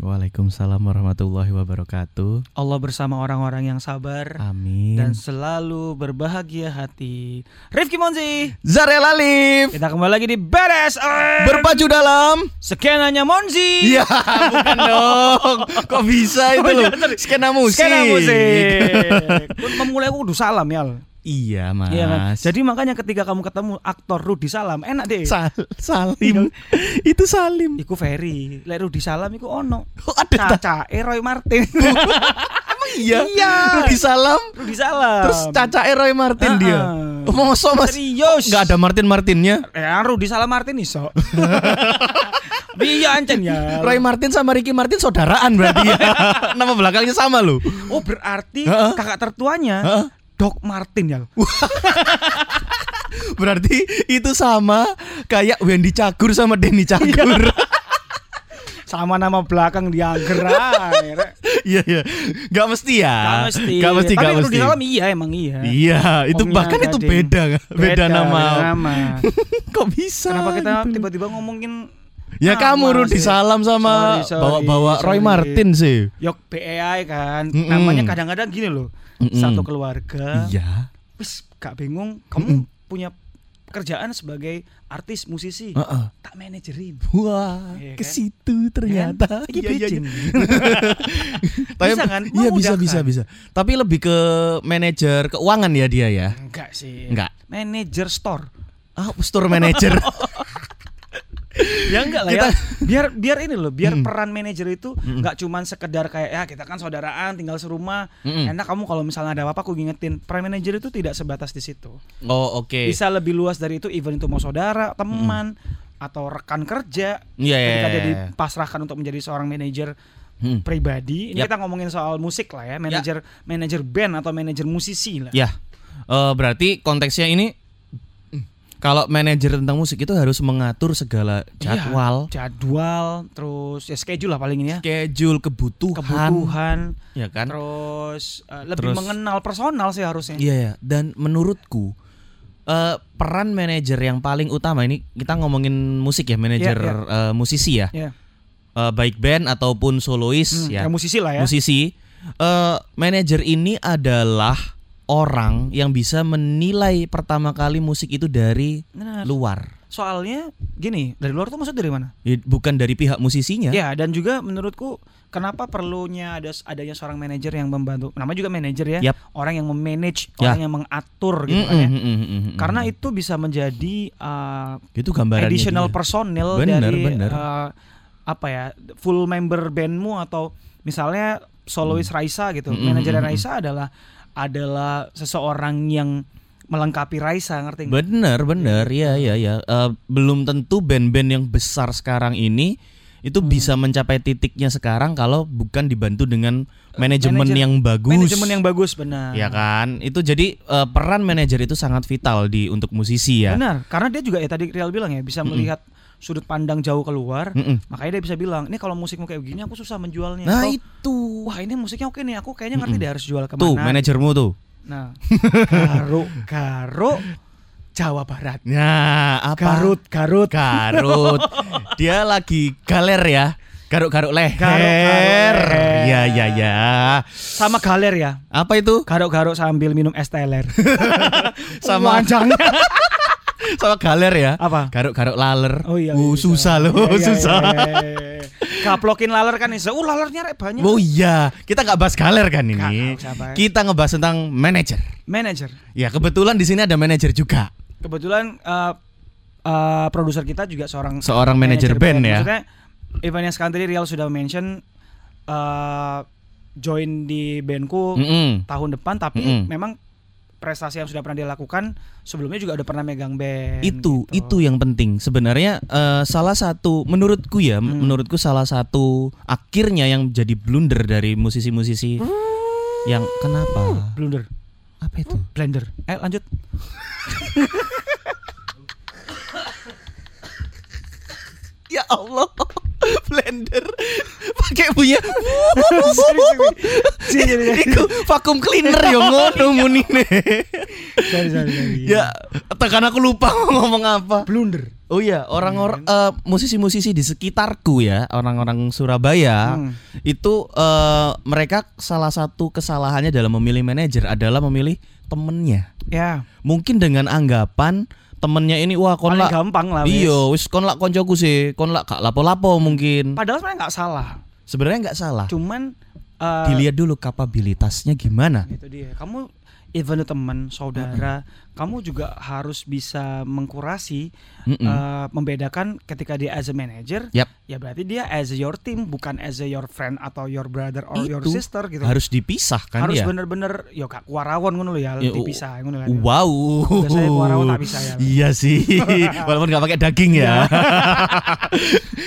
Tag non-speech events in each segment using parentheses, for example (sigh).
Waalaikumsalam warahmatullahi wabarakatuh. Allah bersama orang-orang yang sabar Amin. dan selalu berbahagia hati. Rifki Monzi, Zarel Alif kita kembali lagi di Beres. berbaju dalam. Skenanya Monzi. Iya, bukan (laughs) dong. Kok bisa itu Oh, iya, loh? Skena musik. Skena musik. Memulai aku kudu salam ya. Iya, Mas. Iya kan? Jadi makanya ketika kamu ketemu aktor Rudi Salam, enak deh. Sal- Salim. itu Salim. Iku Ferry, lek Rudi Salam iku ono. Oh, ada Caca Roy Martin. (laughs) iya. Iya. Rudi Salam. Rudi Salam. Terus Caca Roy Martin Ah, dia. ah. Oh, mosok Mas? Serius. Enggak ada Martin Martinnya. Ya Rudi Salam Martin iso. (laughs) Iya ancen ya. Roy Martin sama Ricky Martin saudaraan berarti ya. (laughs) Nama belakangnya sama loh. Oh berarti Heeh. kakak tertuanya Heeh. Doc Martin ya. (laughs) Berarti itu sama kayak Wendy Cagur sama Denny Cagur. (laughs) Sama nama belakang dia gerai. Iya iya. Gak mesti ya. Gak mesti. Gak mesti, Tapi gak mesti. Iya emang iya. Iya, itu Omnya bahkan itu Gading. beda beda, nama. beda nama. (laughs) Kok bisa? Kenapa kita gitu? tiba-tiba ngomongin Ya kamu Rudi? Salam sama bawa-bawa Roy sorry. Martin sih. Yok BEI kan. Mm-mm. Namanya kadang-kadang gini loh. Mm-mm. Satu keluarga. Iya. Wis gak bingung kamu punya pekerjaan sebagai artis musisi. Heeh. Tak manajerin. Wah, ke kan? situ ternyata. Ini Iya, iya, iya. (laughs) Tapi- Bisa kan? Iya bisa bisa bisa. Tapi lebih ke manajer keuangan ya dia ya. Enggak sih. Enggak. Manager store. Ah, store manager. (laughs) Ya enggak lah ya. Biar biar ini loh, biar Mm. peran manajer itu enggak cuman sekedar kayak ya kita kan saudaraan tinggal serumah. Mm-mm. Enak kamu kalau misalnya ada apa-apa aku ngingetin. Peran manajer itu tidak sebatas di situ. oh, oke. Bisa lebih luas dari itu even itu mau saudara, teman atau rekan kerja. Iya, iya, Ketika iya, dia iya. dipasrahkan untuk menjadi seorang manajer Hmm. pribadi. Ini Yap. kita ngomongin soal musik lah ya, manajer manajer band atau manajer musisi lah. Ya, eh, berarti konteksnya ini kalau manajer tentang musik itu harus mengatur segala Iya, jadwal, jadwal, terus ya schedule lah paling ini ya. schedule, kebutuhan, Kebutuhan, ya kan? terus eh, lebih Terus- mengenal personal sih harusnya. Iya ya. Dan menurutku eh, peran manajer yang paling utama ini kita ngomongin musik ya, manajer Iya, eh, musisi ya, Ya. Eh, baik band ataupun solois Hmm, ya, ya musisi lah ya. musisi. Eh, manajer ini adalah orang yang bisa menilai pertama kali musik itu dari Benar. luar. Soalnya gini, dari luar tuh maksud dari mana? Ya, bukan dari pihak musisinya. Ya, dan juga menurutku kenapa perlunya ada adanya seorang manajer yang membantu. Namanya juga manajer ya. Yap. Orang yang memanage, Ya. orang yang mengatur gitu Mm-mm, kan ya. mm-mm, mm-mm. Karena itu bisa menjadi uh, itu gambarannya additional dia. personil Bener, dari bener. uh, apa ya full member bandmu atau misalnya solois Raisa gitu. Mm-mm, Manajer mm-mm. Raisa adalah adalah seseorang yang melengkapi Raisa ngerti nggak? Bener bener ya ya ya Eh, belum tentu band-band yang besar sekarang ini itu Hmm. bisa mencapai titiknya sekarang kalau bukan dibantu dengan manajemen manajer- yang bagus. Manajemen yang bagus benar. ya kan itu jadi eh, peran manajer itu sangat vital di untuk musisi ya. Benar, karena dia juga ya tadi Real bilang ya bisa melihat sudut pandang jauh keluar. Mm-mm. Makanya dia bisa bilang, "Ini kalau musikmu kayak begini aku susah menjualnya." Nah Atau, itu wah ini musiknya oke nih, aku kayaknya ngerti Mm-mm. deh harus jual ke mana. tuh manajermu tuh. Nah, (laughs) Garuk, Garuk, Jawa Barat. Nah apa? Garut, Garut. (laughs) Garut. Dia lagi galer ya. Garuk-garuk leher. Garuk-garuk leher. Ya ya ya. Sama galer ya. Apa itu? Garuk-garuk sambil minum es teler. (laughs) Sama Panjang. Sama galer ya. Apa? Garuk-garuk laler. Oh iya. Uh, iya, susah bisa. loh, Iya, iya, susah. iya, iya, iya. Gaplokin laler kan iso. Uh, lalernya rek banyak. Oh iya, kita nggak bahas galer kan ini. Bahas. Kita ngebahas tentang manajer. Manager. Ya kebetulan di sini ada manajer juga. Kebetulan uh, uh, produser kita juga seorang Seorang manajer band ya. Maksudnya sekarang tadi Real sudah mention uh, join di bandku Mm-mm. tahun depan tapi Mm-mm. memang prestasi yang sudah pernah dia lakukan sebelumnya juga udah pernah megang band. Itu gitu. itu yang penting. Sebenarnya eh, salah satu menurutku ya, Hmm. menurutku salah satu akhirnya yang jadi blunder dari musisi-musisi yang kenapa? blunder, Apa itu? blender. Eh lanjut. (laughs) Ya Allah. (laughs) Blender. jadi- jadi- (laughs) Iku vacuum cleaner yo ngono (laughs) sorry, sorry. Ya, tekan aku lupa ngomong apa. blunder. Oh iya, orang-orang eh, musisi-musisi di sekitarku ya, orang-orang Surabaya Hmm. itu eh, mereka salah satu kesalahannya dalam memilih manajer adalah memilih temennya. Ya, Mungkin dengan anggapan temennya ini wah kon lak gampang lah. iya wis kon lak koncoku sih, kon lak gak lapo-lapo mungkin. Padahal sebenarnya nggak salah. Sebenarnya nggak salah. Cuman eh, Dilihat dulu kapabilitasnya gimana. itu dia. Kamu even teman, saudara, kamu juga harus bisa mengkurasi Mm-mm. eh, membedakan ketika dia as a manager, Yap. ya berarti dia as a your team bukan as a your friend atau your brother or your Itu sister gitu. Harus dipisah kan harus ya. bener-bener yo kak kuarawan ngono ya, Ya, dipisah ngono kan. Wow. Biasanya kuarawan tak bisa ya. Iya sih. (laughs) Walaupun nggak pakai daging ya.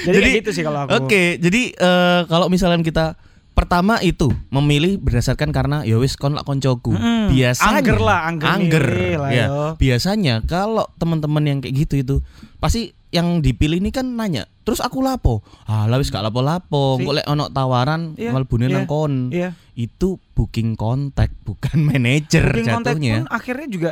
Jadi, (laughs) Jadi, kayak gitu sih kalau aku. Oke, jadi eh, kalau misalnya kita pertama itu memilih berdasarkan karena ya wis kon lak koncoku. Mm-mm. Biasanya Angger lah, angger milih lah, ya. yo. Biasanya kalau teman-teman yang kayak gitu itu pasti yang dipilih ini kan nanya, "Terus aku lapo?" Ah, lah wis gak lapo-lapo. Si- Kok lek ono tawaran Iya, mlebune iya, nang kon. Iya. Itu booking kontak bukan (laughs) manajer Booking contact jatuhnya. pun akhirnya juga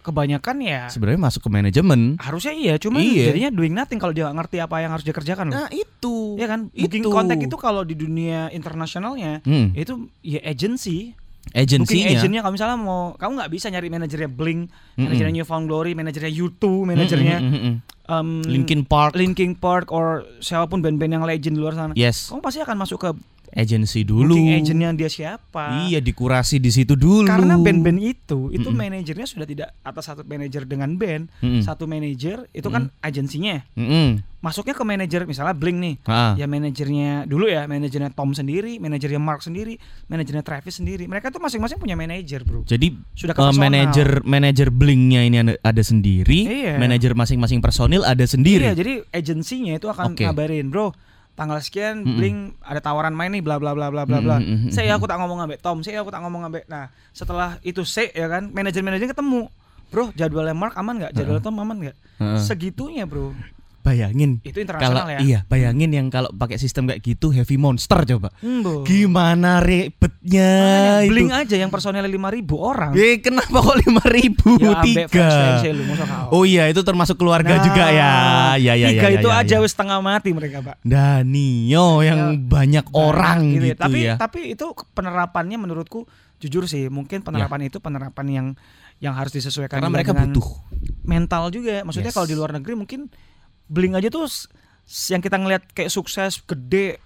kebanyakan ya Sebenarnya masuk ke manajemen. harusnya iya, cuman Iya. jadinya doing nothing kalau dia nggak ngerti apa yang harus dia kerjakan loh. Nah, itu. Iya kan? Booking Itu. contact itu kalau di dunia internasionalnya Hmm, itu ya agency. Booking agensinya. agentnya kalau misalnya mau kamu nggak bisa nyari manajernya Blink, Mm-mm. manajernya New Found Glory, manajernya U2, manajernya Mm, mm, mm, mm. um, Linkin Park. Linkin Park or siapa pun band-band yang legend di luar sana. Yes, Kamu pasti akan masuk ke agensi dulu. booking agentnya dia siapa. Iya, dikurasi di situ dulu. Karena band-band itu itu Mm-mm. manajernya sudah tidak atas satu manajer dengan band, Mm-mm. satu manajer itu kan agensinya. Mm-mm. Masuknya ke manajer misalnya Blink nih. Ah. Ya manajernya dulu ya, manajernya Tom sendiri, manajernya Mark sendiri, manajernya Travis sendiri. Mereka tuh masing-masing punya manajer, Bro. Jadi Sudah ke eh, personal. manajer manajer blinknya ini ada, ada sendiri, Iya. manajer masing-masing personil ada sendiri. Iya, jadi agensinya itu akan Oke. ngabarin, "Bro, tanggal sekian Mm-mm. Blink ada tawaran main nih bla bla bla bla bla bla." Mm-mm, mm-mm, Saya aku tak ngomong ambek Tom, saya aku tak ngomong ambek. Nah, setelah itu saya ya kan, manajer-manajer ketemu. Bro, jadwalnya Mark aman nggak? Jadwalnya Tom aman nggak? Segitunya, Bro. Bayangin Itu kalau internasional ya. iya, bayangin yang kalau pakai sistem kayak gitu heavy monster coba. Hmm. Gimana ribetnya itu. Blink aja yang personelnya 5000 orang. Eh, kenapa kok lima ribu Ya tiga? lu. Oh iya itu termasuk keluarga Nah, juga ya. Ya ya Tiga ya. itu ya, aja ya. wis setengah mati mereka, Pak. Danio yang banyak orang Banyak gitu, ya. Tapi ya. tapi itu penerapannya menurutku jujur sih, mungkin penerapan itu penerapan yang yang harus disesuaikan Karena mereka butuh. mental juga. Maksudnya Yes. kalau di luar negeri mungkin Blink aja tuh yang kita ngelihat kayak sukses gede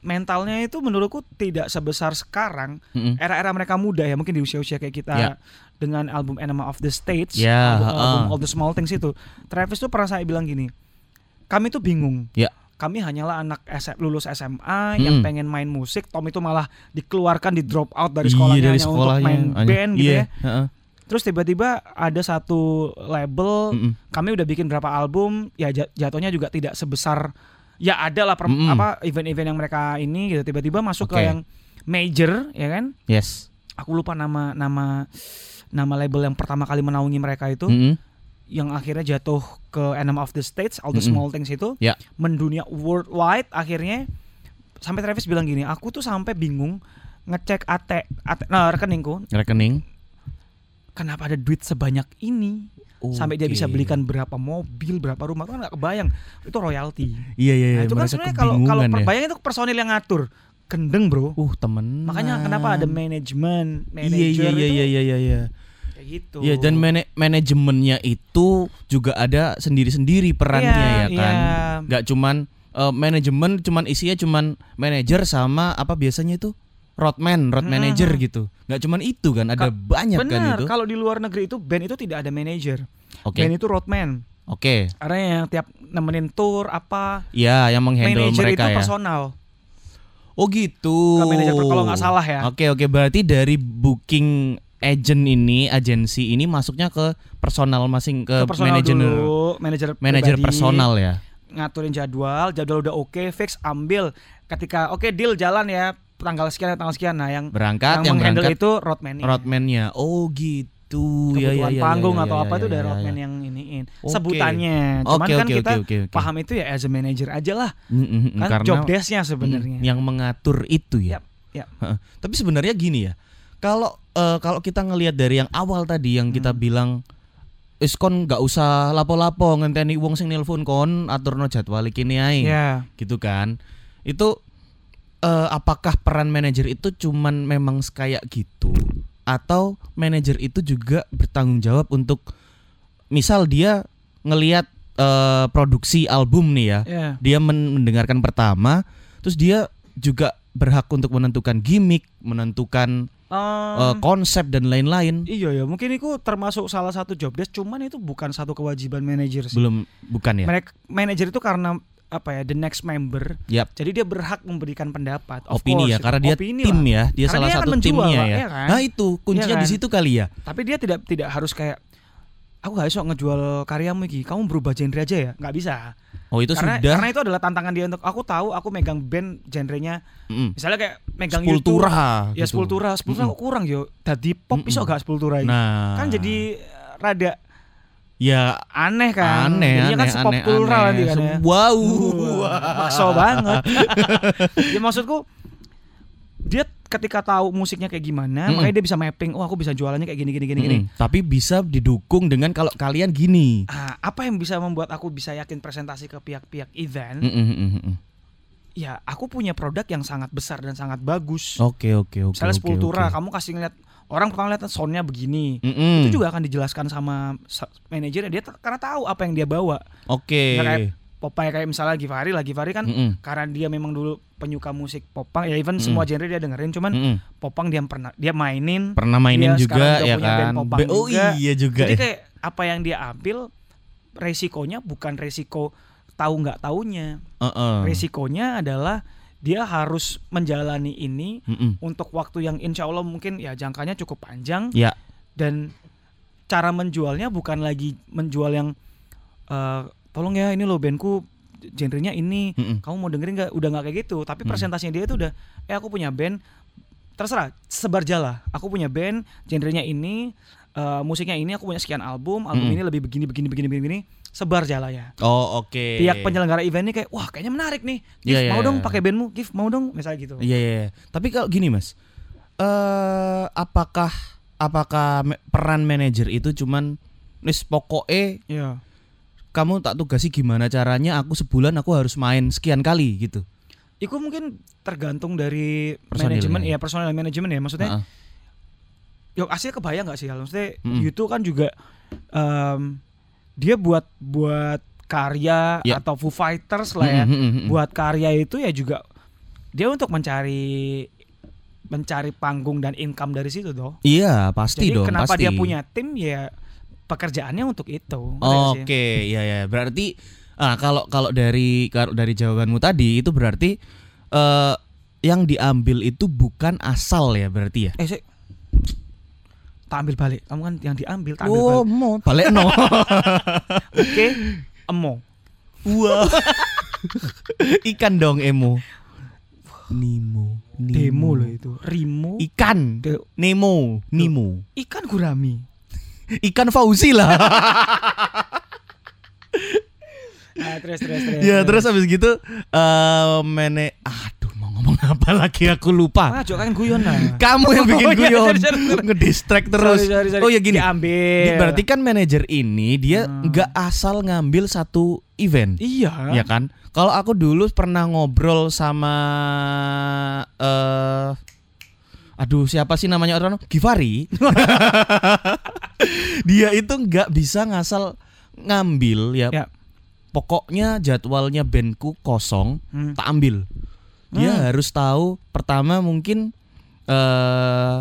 mentalnya itu menurutku tidak sebesar sekarang Mm-mm. era-era mereka muda ya mungkin di usia-usia kayak kita Ya. dengan album Enema of the States Ya, album, album uh. All the Small Things itu Travis tuh pernah saya bilang gini kami tuh bingung Ya. kami hanyalah anak SM, lulus SMA yang Mm. pengen main musik Tom itu malah dikeluarkan di drop out dari Iya, sekolahnya dari hanya sekolahnya, untuk main hanya- band gitu iya, ya heeh. Terus tiba-tiba ada satu label Mm-mm. kami udah bikin berapa album ya ja- jatuhnya juga tidak sebesar ya ada lah per- Mm-mm. apa event-event yang mereka ini gitu tiba-tiba masuk Oke. ke yang major ya kan Yes. aku lupa nama nama nama label yang pertama kali menaungi mereka itu Mm-mm. yang akhirnya jatuh ke Enema of the States All the Mm-mm. Small Things itu Ya. mendunia worldwide akhirnya sampai Travis bilang gini aku tuh sampai bingung ngecek AT, AT nah rekeningku Rekening. Kenapa ada duit sebanyak ini sampai dia bisa belikan berapa mobil, berapa rumah itu kan nggak kebayang. Itu royalti. Iya iya iya. Nah, itu kan sebenarnya kalau kalau kebingungan per- ya. itu personil yang ngatur. Gendeng, Bro. Uh temen. Makanya kenapa ada manajemen, Iya manajer iya iya itu iya iya iya. kayak gitu. Iya dan mana- manajemennya itu juga ada sendiri-sendiri perannya Iya, ya kan. iya. Nggak cuman eh, manajemen cuman isinya cuman manajer sama apa biasanya itu roadman, road Hmm. manager gitu. Nggak cuman itu kan, ada Ka- banyak kan Benar, itu. kalau di luar negeri itu band itu tidak ada manajer. Oke. Band itu roadman. Oke. Karena yang tiap nemenin tour apa, Iya, yang menghandle manajer mereka itu ya. personal. Oh gitu. Ke manajer kalau nggak salah ya. Oke oke berarti dari booking agent ini, agensi ini masuknya ke personal masing ke, Ke personal manajer dulu, manajer manajer personal ya. ngaturin jadwal, jadwal udah oke, fix, ambil. Ketika oke deal jalan ya tanggal sekian tanggal sekian. Nah yang Berangkat yang, yang, menghandle berangkat itu roadman roadman-nya. Oh gitu. gitu ya ya kebutuhan ya, panggung ya, atau ya, apa ya, itu ya, dari ya, roadman ya. yang iniin Oke. sebutannya cuman Oke, kan oke, kita oke, oke, oke. paham itu ya as a manager aja lah Mm, mm, mm, kan karena job desk-nya sebenarnya mm, yang mengatur itu ya. Yap. Heeh. Tapi sebenarnya gini ya. Kalau eh, kalau kita ngelihat dari yang awal tadi yang kita Hmm. bilang Wis kon nggak usah lapo-lapo ngenteni wong sing nelpon kon aturno jadwal kini ae. ya gitu kan itu eh, apakah peran manajer itu cuman memang kayak gitu? Atau manajer itu juga bertanggung jawab untuk misal dia ngelihat eh, produksi album nih ya ya dia men- mendengarkan pertama terus dia juga berhak untuk menentukan gimmick menentukan eh, Em, konsep dan lain-lain. Iya ya mungkin itu termasuk salah satu job desk cuman itu bukan satu kewajiban manajer sih. Belum bukan ya? Mereka manajer itu karena apa ya the next member Yap. jadi dia berhak memberikan pendapat Of opini course, ya karena dia Opini tim lah. ya dia Karena salah dia satu menjual, timnya ya iya kan? nah itu kuncinya Iya di kan? situ kali ya tapi dia tidak tidak harus kayak aku gak bisa ngejual karyamu iki kamu berubah genre aja ya nggak bisa oh itu karena sudah karena itu adalah tantangan dia untuk aku tahu aku megang band genrenya Mm. misalnya kayak megang YouTube, Sepultura ya gitu. sepultura sepultura Mm-mm. kok kurang yo tadi pop Mm-mm. iso gak sepultura ini Nah, kan jadi rada ya aneh kan aneh jadinya aneh kan sepop aneh, plural aneh. nanti kan ya Wow. Bakso banget (laughs) ya maksudku dia ketika tahu musiknya kayak gimana Mm-mm. makanya dia bisa mapping oh aku bisa jualannya kayak gini gini gini gini Mm-mm. Tapi bisa didukung dengan kalau kalian gini. Ah, apa yang bisa membuat aku bisa yakin presentasi ke pihak-pihak event Mm-mm, mm-mm, mm-mm. ya aku punya produk yang sangat besar dan sangat bagus Oke oke oke. misalnya oke, sepultura oke. kamu kasih ngeliat orang pertama lihat soundnya begini Mm-mm. itu juga akan dijelaskan sama sa- manajer dia karena tahu apa yang dia bawa Oke. Nggak kayak Popeye kayak misalnya Givari lah Givari kan Mm-mm. karena dia memang dulu penyuka musik popang ya even Mm. semua genre dia dengerin cuman Mm-mm. popang dia pernah dia mainin Pernah mainin Dia juga udah ya punya kan. popang oh juga. iya juga jadi ya. kayak apa yang dia ambil resikonya bukan resiko tahu nggak taunya Heeh. resikonya adalah dia harus menjalani ini Mm-mm. untuk waktu yang insya Allah mungkin ya jangkanya cukup panjang. Ya. dan cara menjualnya bukan lagi menjual yang eh, tolong ya ini loh bandku genrenya ini. Mm-mm. kamu mau dengerin nggak? Udah nggak kayak gitu. Tapi presentasinya dia itu udah eh aku punya band. Terserah sebar jala aku punya band genrenya ini eh, musiknya ini aku punya sekian album album Mm-mm. ini lebih begini begini begini begini, begini sebar jala ya Oh oke. pihak penyelenggara event ini kayak wah kayaknya menarik nih Gif Iya, iya, mau dong iya. pakai bandmu Gif mau dong misalnya gitu Iya iya. iya. Tapi kalau gini mas, eh apakah apakah peran manajer itu cuman nis pokoknya Iya. kamu tak tugasi gimana caranya aku sebulan aku harus main sekian kali gitu. Itu mungkin tergantung dari manajemen ya personal manajemen ya maksudnya Heeh. Yo aslinya kebayang nggak sih Hal? Maksudnya Mm-mm. YouTube kan juga em, dia buat buat karya Ya. atau Foo Fighters lah ya. Mm, mm, mm, mm. Buat karya itu ya juga dia untuk mencari mencari panggung dan income dari situ toh. Iya pasti Jadi dong kenapa pasti. dia punya tim ya pekerjaannya untuk itu. Ngerti nggak sih? Oke, ya ya. Berarti ah kalau kalau dari kalau dari jawabanmu tadi itu berarti eh yang diambil itu bukan asal ya berarti ya. Eh tak ambil balik. Kamu kan yang diambil tak ambil Oh, balik. mau balik no. (laughs) Oke, emo. Wah. Ikan dong emo. Nemo. Nemo. Demo loh itu. Rimo. Ikan. De- Nemo. Nemo. ikan gurami. Ikan Fauzi lah. (laughs) Ah, terus terus terus. ya terus habis gitu eh mene aduh mau ngomong apa lagi aku lupa. Ah, kan guyon lah. Kamu yang bikin Oh, iya, guyon. sorry. Ngedistract terus. Sorry, sorry, sorry. Oh ya gini. Diambil. Berarti kan manajer ini dia Hmm. nggak asal ngambil satu event. Iya. Ya kan? Kalau aku dulu pernah ngobrol sama eh aduh siapa sih namanya orang Givari. (laughs) dia itu nggak bisa ngasal ngambil ya. Ya. Pokoknya jadwalnya bandku kosong, Hmm. tak ambil. Dia Hmm. harus tahu pertama mungkin eh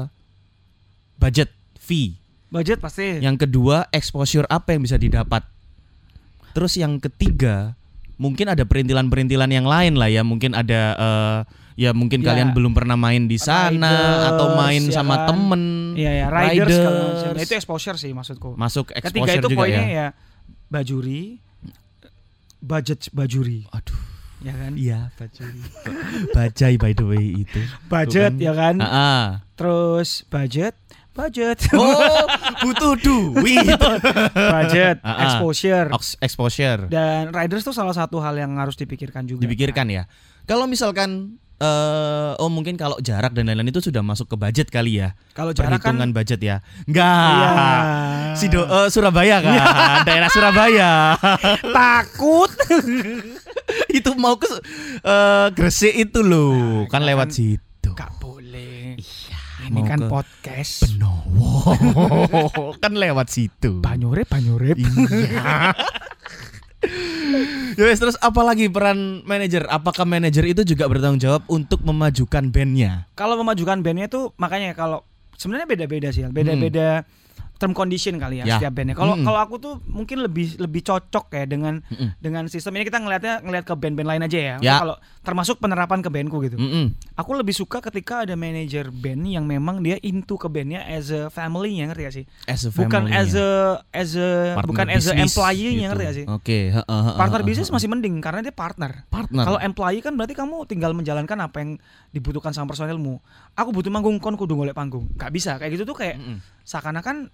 budget fee. Budget pasti. Yang kedua exposure apa yang bisa didapat. Terus yang ketiga mungkin ada perintilan-perintilan yang lain lah ya. Mungkin ada eh, ya mungkin Ya. kalian belum pernah main di sana atau Riders, main ya sama kan? temen. Iya ya, riders. Riders. itu exposure sih maksudku. Masuk exposure Ketiga itu juga poinnya ya. ya. bajuri, budget bajuri, Aduh, ya kan? iya bajai. (laughs) bajai by the way itu. Budget kan. ya kan? Ah, ah. Terus budget, budget, Oh, (laughs) butuh duit. budget, Ah, ah. exposure. Ox- Exposure. Dan riders tuh salah satu hal yang harus dipikirkan juga. Dipikirkan ya. Kalau misalkan eh oh mungkin kalau jarak dan lain-lain itu sudah masuk ke budget kali ya. Kalau jarak kan Perhitungan budget ya. Enggak. Iya. Sido eh, Surabaya kan, (laughs) daerah Surabaya. takut. (laughs) itu mau ke eh, Gresik itu loh, kan jangan. lewat situ. Gak boleh. Iya, Ini kan podcast. Benowo. (laughs) kan lewat situ. Banyurip, banyurip. Iya. (laughs) Ya terus apalagi peran manajer? Apakah manajer itu juga bertanggung jawab untuk memajukan bandnya? Kalau memajukan bandnya tuh makanya kalau sebenarnya beda-beda sih, Al. beda-beda term condition kali ya, Ya. setiap bandnya. Kalau Mm. kalau aku tuh mungkin lebih lebih cocok ya dengan Mm-mm. dengan sistem ini kita ngelihatnya ngelihat ke band-band lain aja ya. Ya. Kalau termasuk penerapan ke bandku gitu. Mm-mm. Aku lebih suka ketika ada manajer band yang memang dia into ke bandnya as a family-nya ngerti gak sih? As a Bukan family as ya. a as a Partner bukan as a employee-nya gitu. ngerti gak sih? Oke, heeh, Partner bisnis masih mending karena dia partner. partner. Kalau employee kan berarti kamu tinggal menjalankan apa yang dibutuhkan sama personilmu. Aku butuh manggung kon kudu golek panggung. Gak bisa kayak gitu tuh kayak Mm-mm. seakan-akan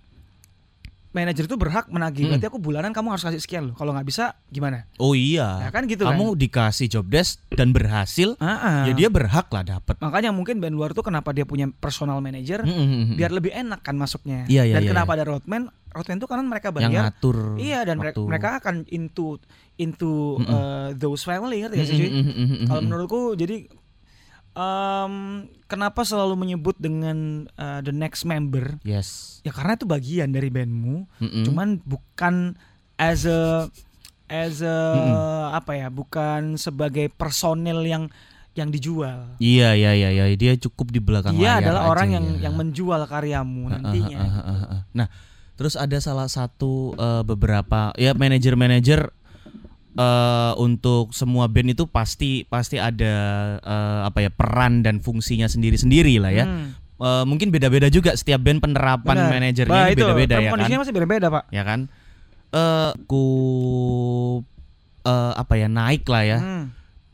manajer itu berhak menagih. Mm. Berarti aku bulanan kamu harus kasih sekian loh. Kalau nggak bisa gimana? Oh iya. Ya kan gitu Kamu dikasih job desk dan berhasil, kan. Ah. ya dia berhak lah dapat. Makanya mungkin band luar tuh kenapa dia punya personal manager Mm-mm. biar lebih enak kan masuknya. Iya, iya, Dan iya, kenapa ada roadman? Roadman tuh karena mereka yang bayar. ngatur. Iya dan mereka, waktu. mereka akan into into Mm-mm. uh, those family ngerti gak sih cuy? Mm-mm. Kalau menurutku jadi em, kenapa selalu menyebut dengan uh, the next member? Yes. Ya karena itu bagian dari bandmu. Mm-mm. Cuman bukan as a as a Mm-mm. apa ya? Bukan sebagai personel yang yang dijual. Iya iya iya iya dia cukup di belakang Dia layar adalah aja orang ya. yang yang menjual karyamu nantinya. ah, ah, ah, ah. Nah, terus ada salah satu eh, beberapa ya manajer-manajer eh, untuk semua band itu pasti pasti ada eh, apa ya peran dan fungsinya sendiri-sendiri lah ya. Hmm, Eh, mungkin beda-beda juga setiap band penerapan benar. manajernya Bah, beda-beda ya kan. kondisinya masih beda-beda, Pak. Ya kan? Eh ku eh, apa ya naik lah ya. Hmm,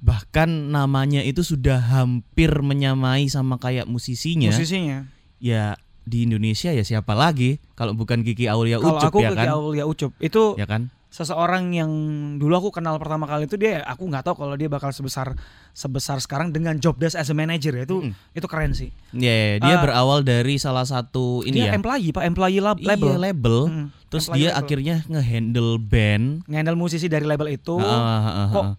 Bahkan namanya itu sudah hampir menyamai sama kayak musisinya. Musisinya. Ya di Indonesia ya siapa lagi kalau bukan Kiki Aulia Kalau Ucup aku ya ke kan? Aulia Ucup itu Ya kan? Seseorang yang dulu aku kenal pertama kali itu dia aku nggak tahu kalau dia bakal sebesar sebesar sekarang dengan job desk as a manager ya itu Mm-mm. itu keren sih Ya, dia Eh, berawal dari salah satu ini dia ya. employee pak employee lab, Iya, label label. Mm, Terus employee dia label. akhirnya ngehandle band. ngehandle musisi dari label itu Ah, ah, ah, ah, kok ah.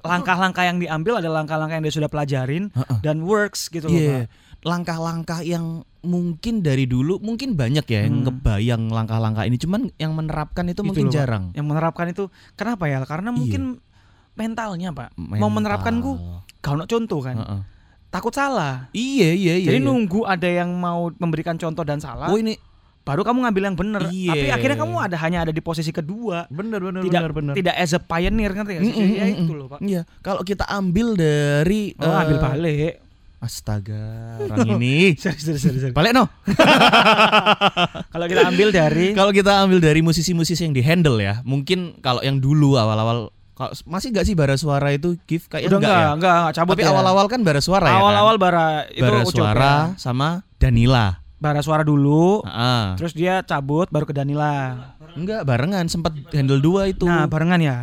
langkah-langkah yang diambil adalah langkah-langkah yang dia sudah pelajarin Ah, ah. dan works gitu loh Iya, pak langkah-langkah yang mungkin dari dulu mungkin banyak ya yang Hmm. kebayang langkah-langkah ini, cuman yang menerapkan itu, Itu mungkin loh, jarang. yang menerapkan itu kenapa ya karena Iya. mungkin mentalnya pak mau menerapkan ku Mental. ono contoh kan Heeh. takut salah Iya, iya, iya. jadi iya. nunggu ada yang mau memberikan contoh dan salah Oh, ini baru kamu ngambil yang bener Iya. tapi akhirnya kamu ada hanya ada di posisi kedua bener bener tidak bener bener. tidak as a pioneer ngerti gak sih Mm, mm, ya mm, itu loh pak Iya, kalau kita ambil dari oh ambil eh, balik Astaga, (laughs) orang ini. sorry sorry sorry, sorry. Balik no. (laughs) kalau kita ambil dari Kalau kita ambil dari musisi-musisi yang di handle ya, mungkin kalau yang dulu awal-awal kalau masih gak sih bara suara itu give kayak udah enggak, enggak ya? enggak enggak cabut Tapi ya. awal-awal kan bara suara ya. awal-awal kan? bara itu bara suara ya. sama Danila. bara suara dulu Heeh. terus dia cabut baru ke Danila Enggak barengan sempat handle dua itu. nah barengan ya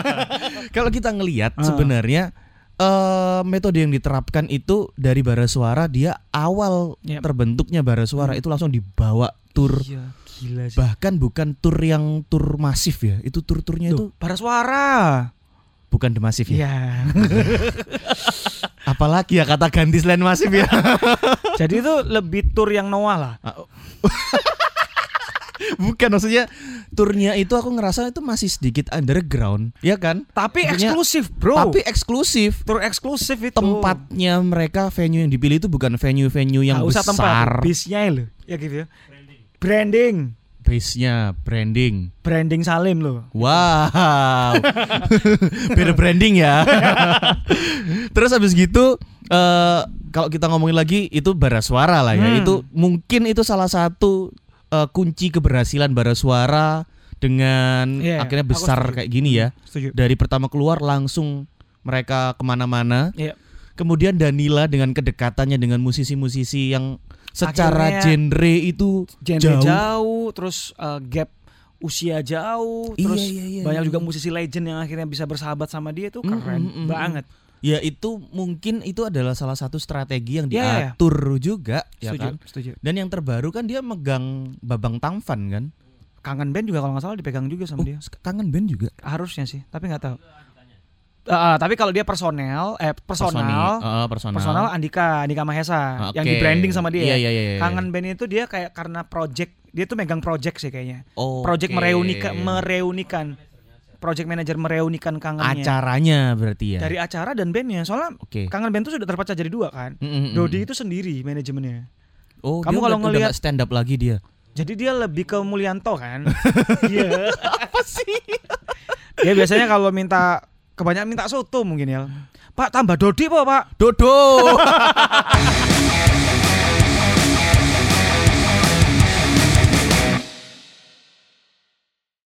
(laughs) Kalau kita ngelihat Ah. sebenarnya eh metode yang diterapkan itu dari bara suara dia awal Yep. terbentuknya bara suara Hmm. itu langsung dibawa tur iya gila sih bahkan bukan tur yang tur masif ya itu tur-turnya itu bara suara bukan the masif ya Iya. (laughs) apalagi ya kata ganti selain masif ya (laughs) Jadi itu lebih tour yang Noah lah. (laughs) bukan maksudnya turnya itu aku ngerasa itu masih sedikit underground ya kan Tapi Maksudnya- eksklusif, Bro. tapi eksklusif tour eksklusif itu. tempatnya mereka venue yang dipilih itu bukan venue-venue yang usah besar tempat, bisnya loh. Ya gitu ya. Branding. base-nya branding Branding Salim loh. wow (laughs) beda branding ya (laughs) terus habis gitu eh kalau kita ngomongin lagi itu bara suara lah ya Hmm. itu mungkin itu salah satu eh, kunci keberhasilan bara suara dengan Iya, akhirnya besar kayak gini ya Setuju. dari pertama keluar langsung mereka ke mana-mana Iya. kemudian Danila dengan kedekatannya dengan musisi-musisi yang secara Akhirnya- genre itu genre jauh, jauh. terus eh, gap usia jauh, Iya, terus iya, iya, banyak iya. juga musisi legend yang akhirnya bisa bersahabat sama dia itu Mm, keren mm, mm, mm. banget. Ya itu mungkin itu adalah salah satu strategi yang Iya, iya, iya. diatur juga ya setuju, kan. setuju. Dan yang terbaru kan dia megang Babang Tampan kan. Kangen band juga kalau nggak salah dipegang juga sama Oh, dia. kangen band juga. Harusnya sih, tapi nggak tahu. Eh, tapi kalau dia personel, eh personal, Personal, personal. personal Andika, Andika Mahesa yang Oke. di branding sama dia. Iya, iya, iya, iya. Kangen band itu dia kayak karena project, dia tuh megang project sih kayaknya. Oke. Project mereunikan, mereunikan, project manager mereunikan kangennya. acaranya berarti ya. Dari acara dan bandnya, soalnya Oke. kangen band tuh sudah terpecah jadi dua kan. Mm, mm, mm. Dodi itu sendiri manajemennya. Oh, Kamu dia kalau ngelihat- stand up lagi dia. Jadi dia lebih ke Mulyanto kan. (laughs) Iya. Apa sih? dia biasanya kalau minta kebanyakan minta soto mungkin ya. Pak tambah Dodi po pak. Dodo. (laughs)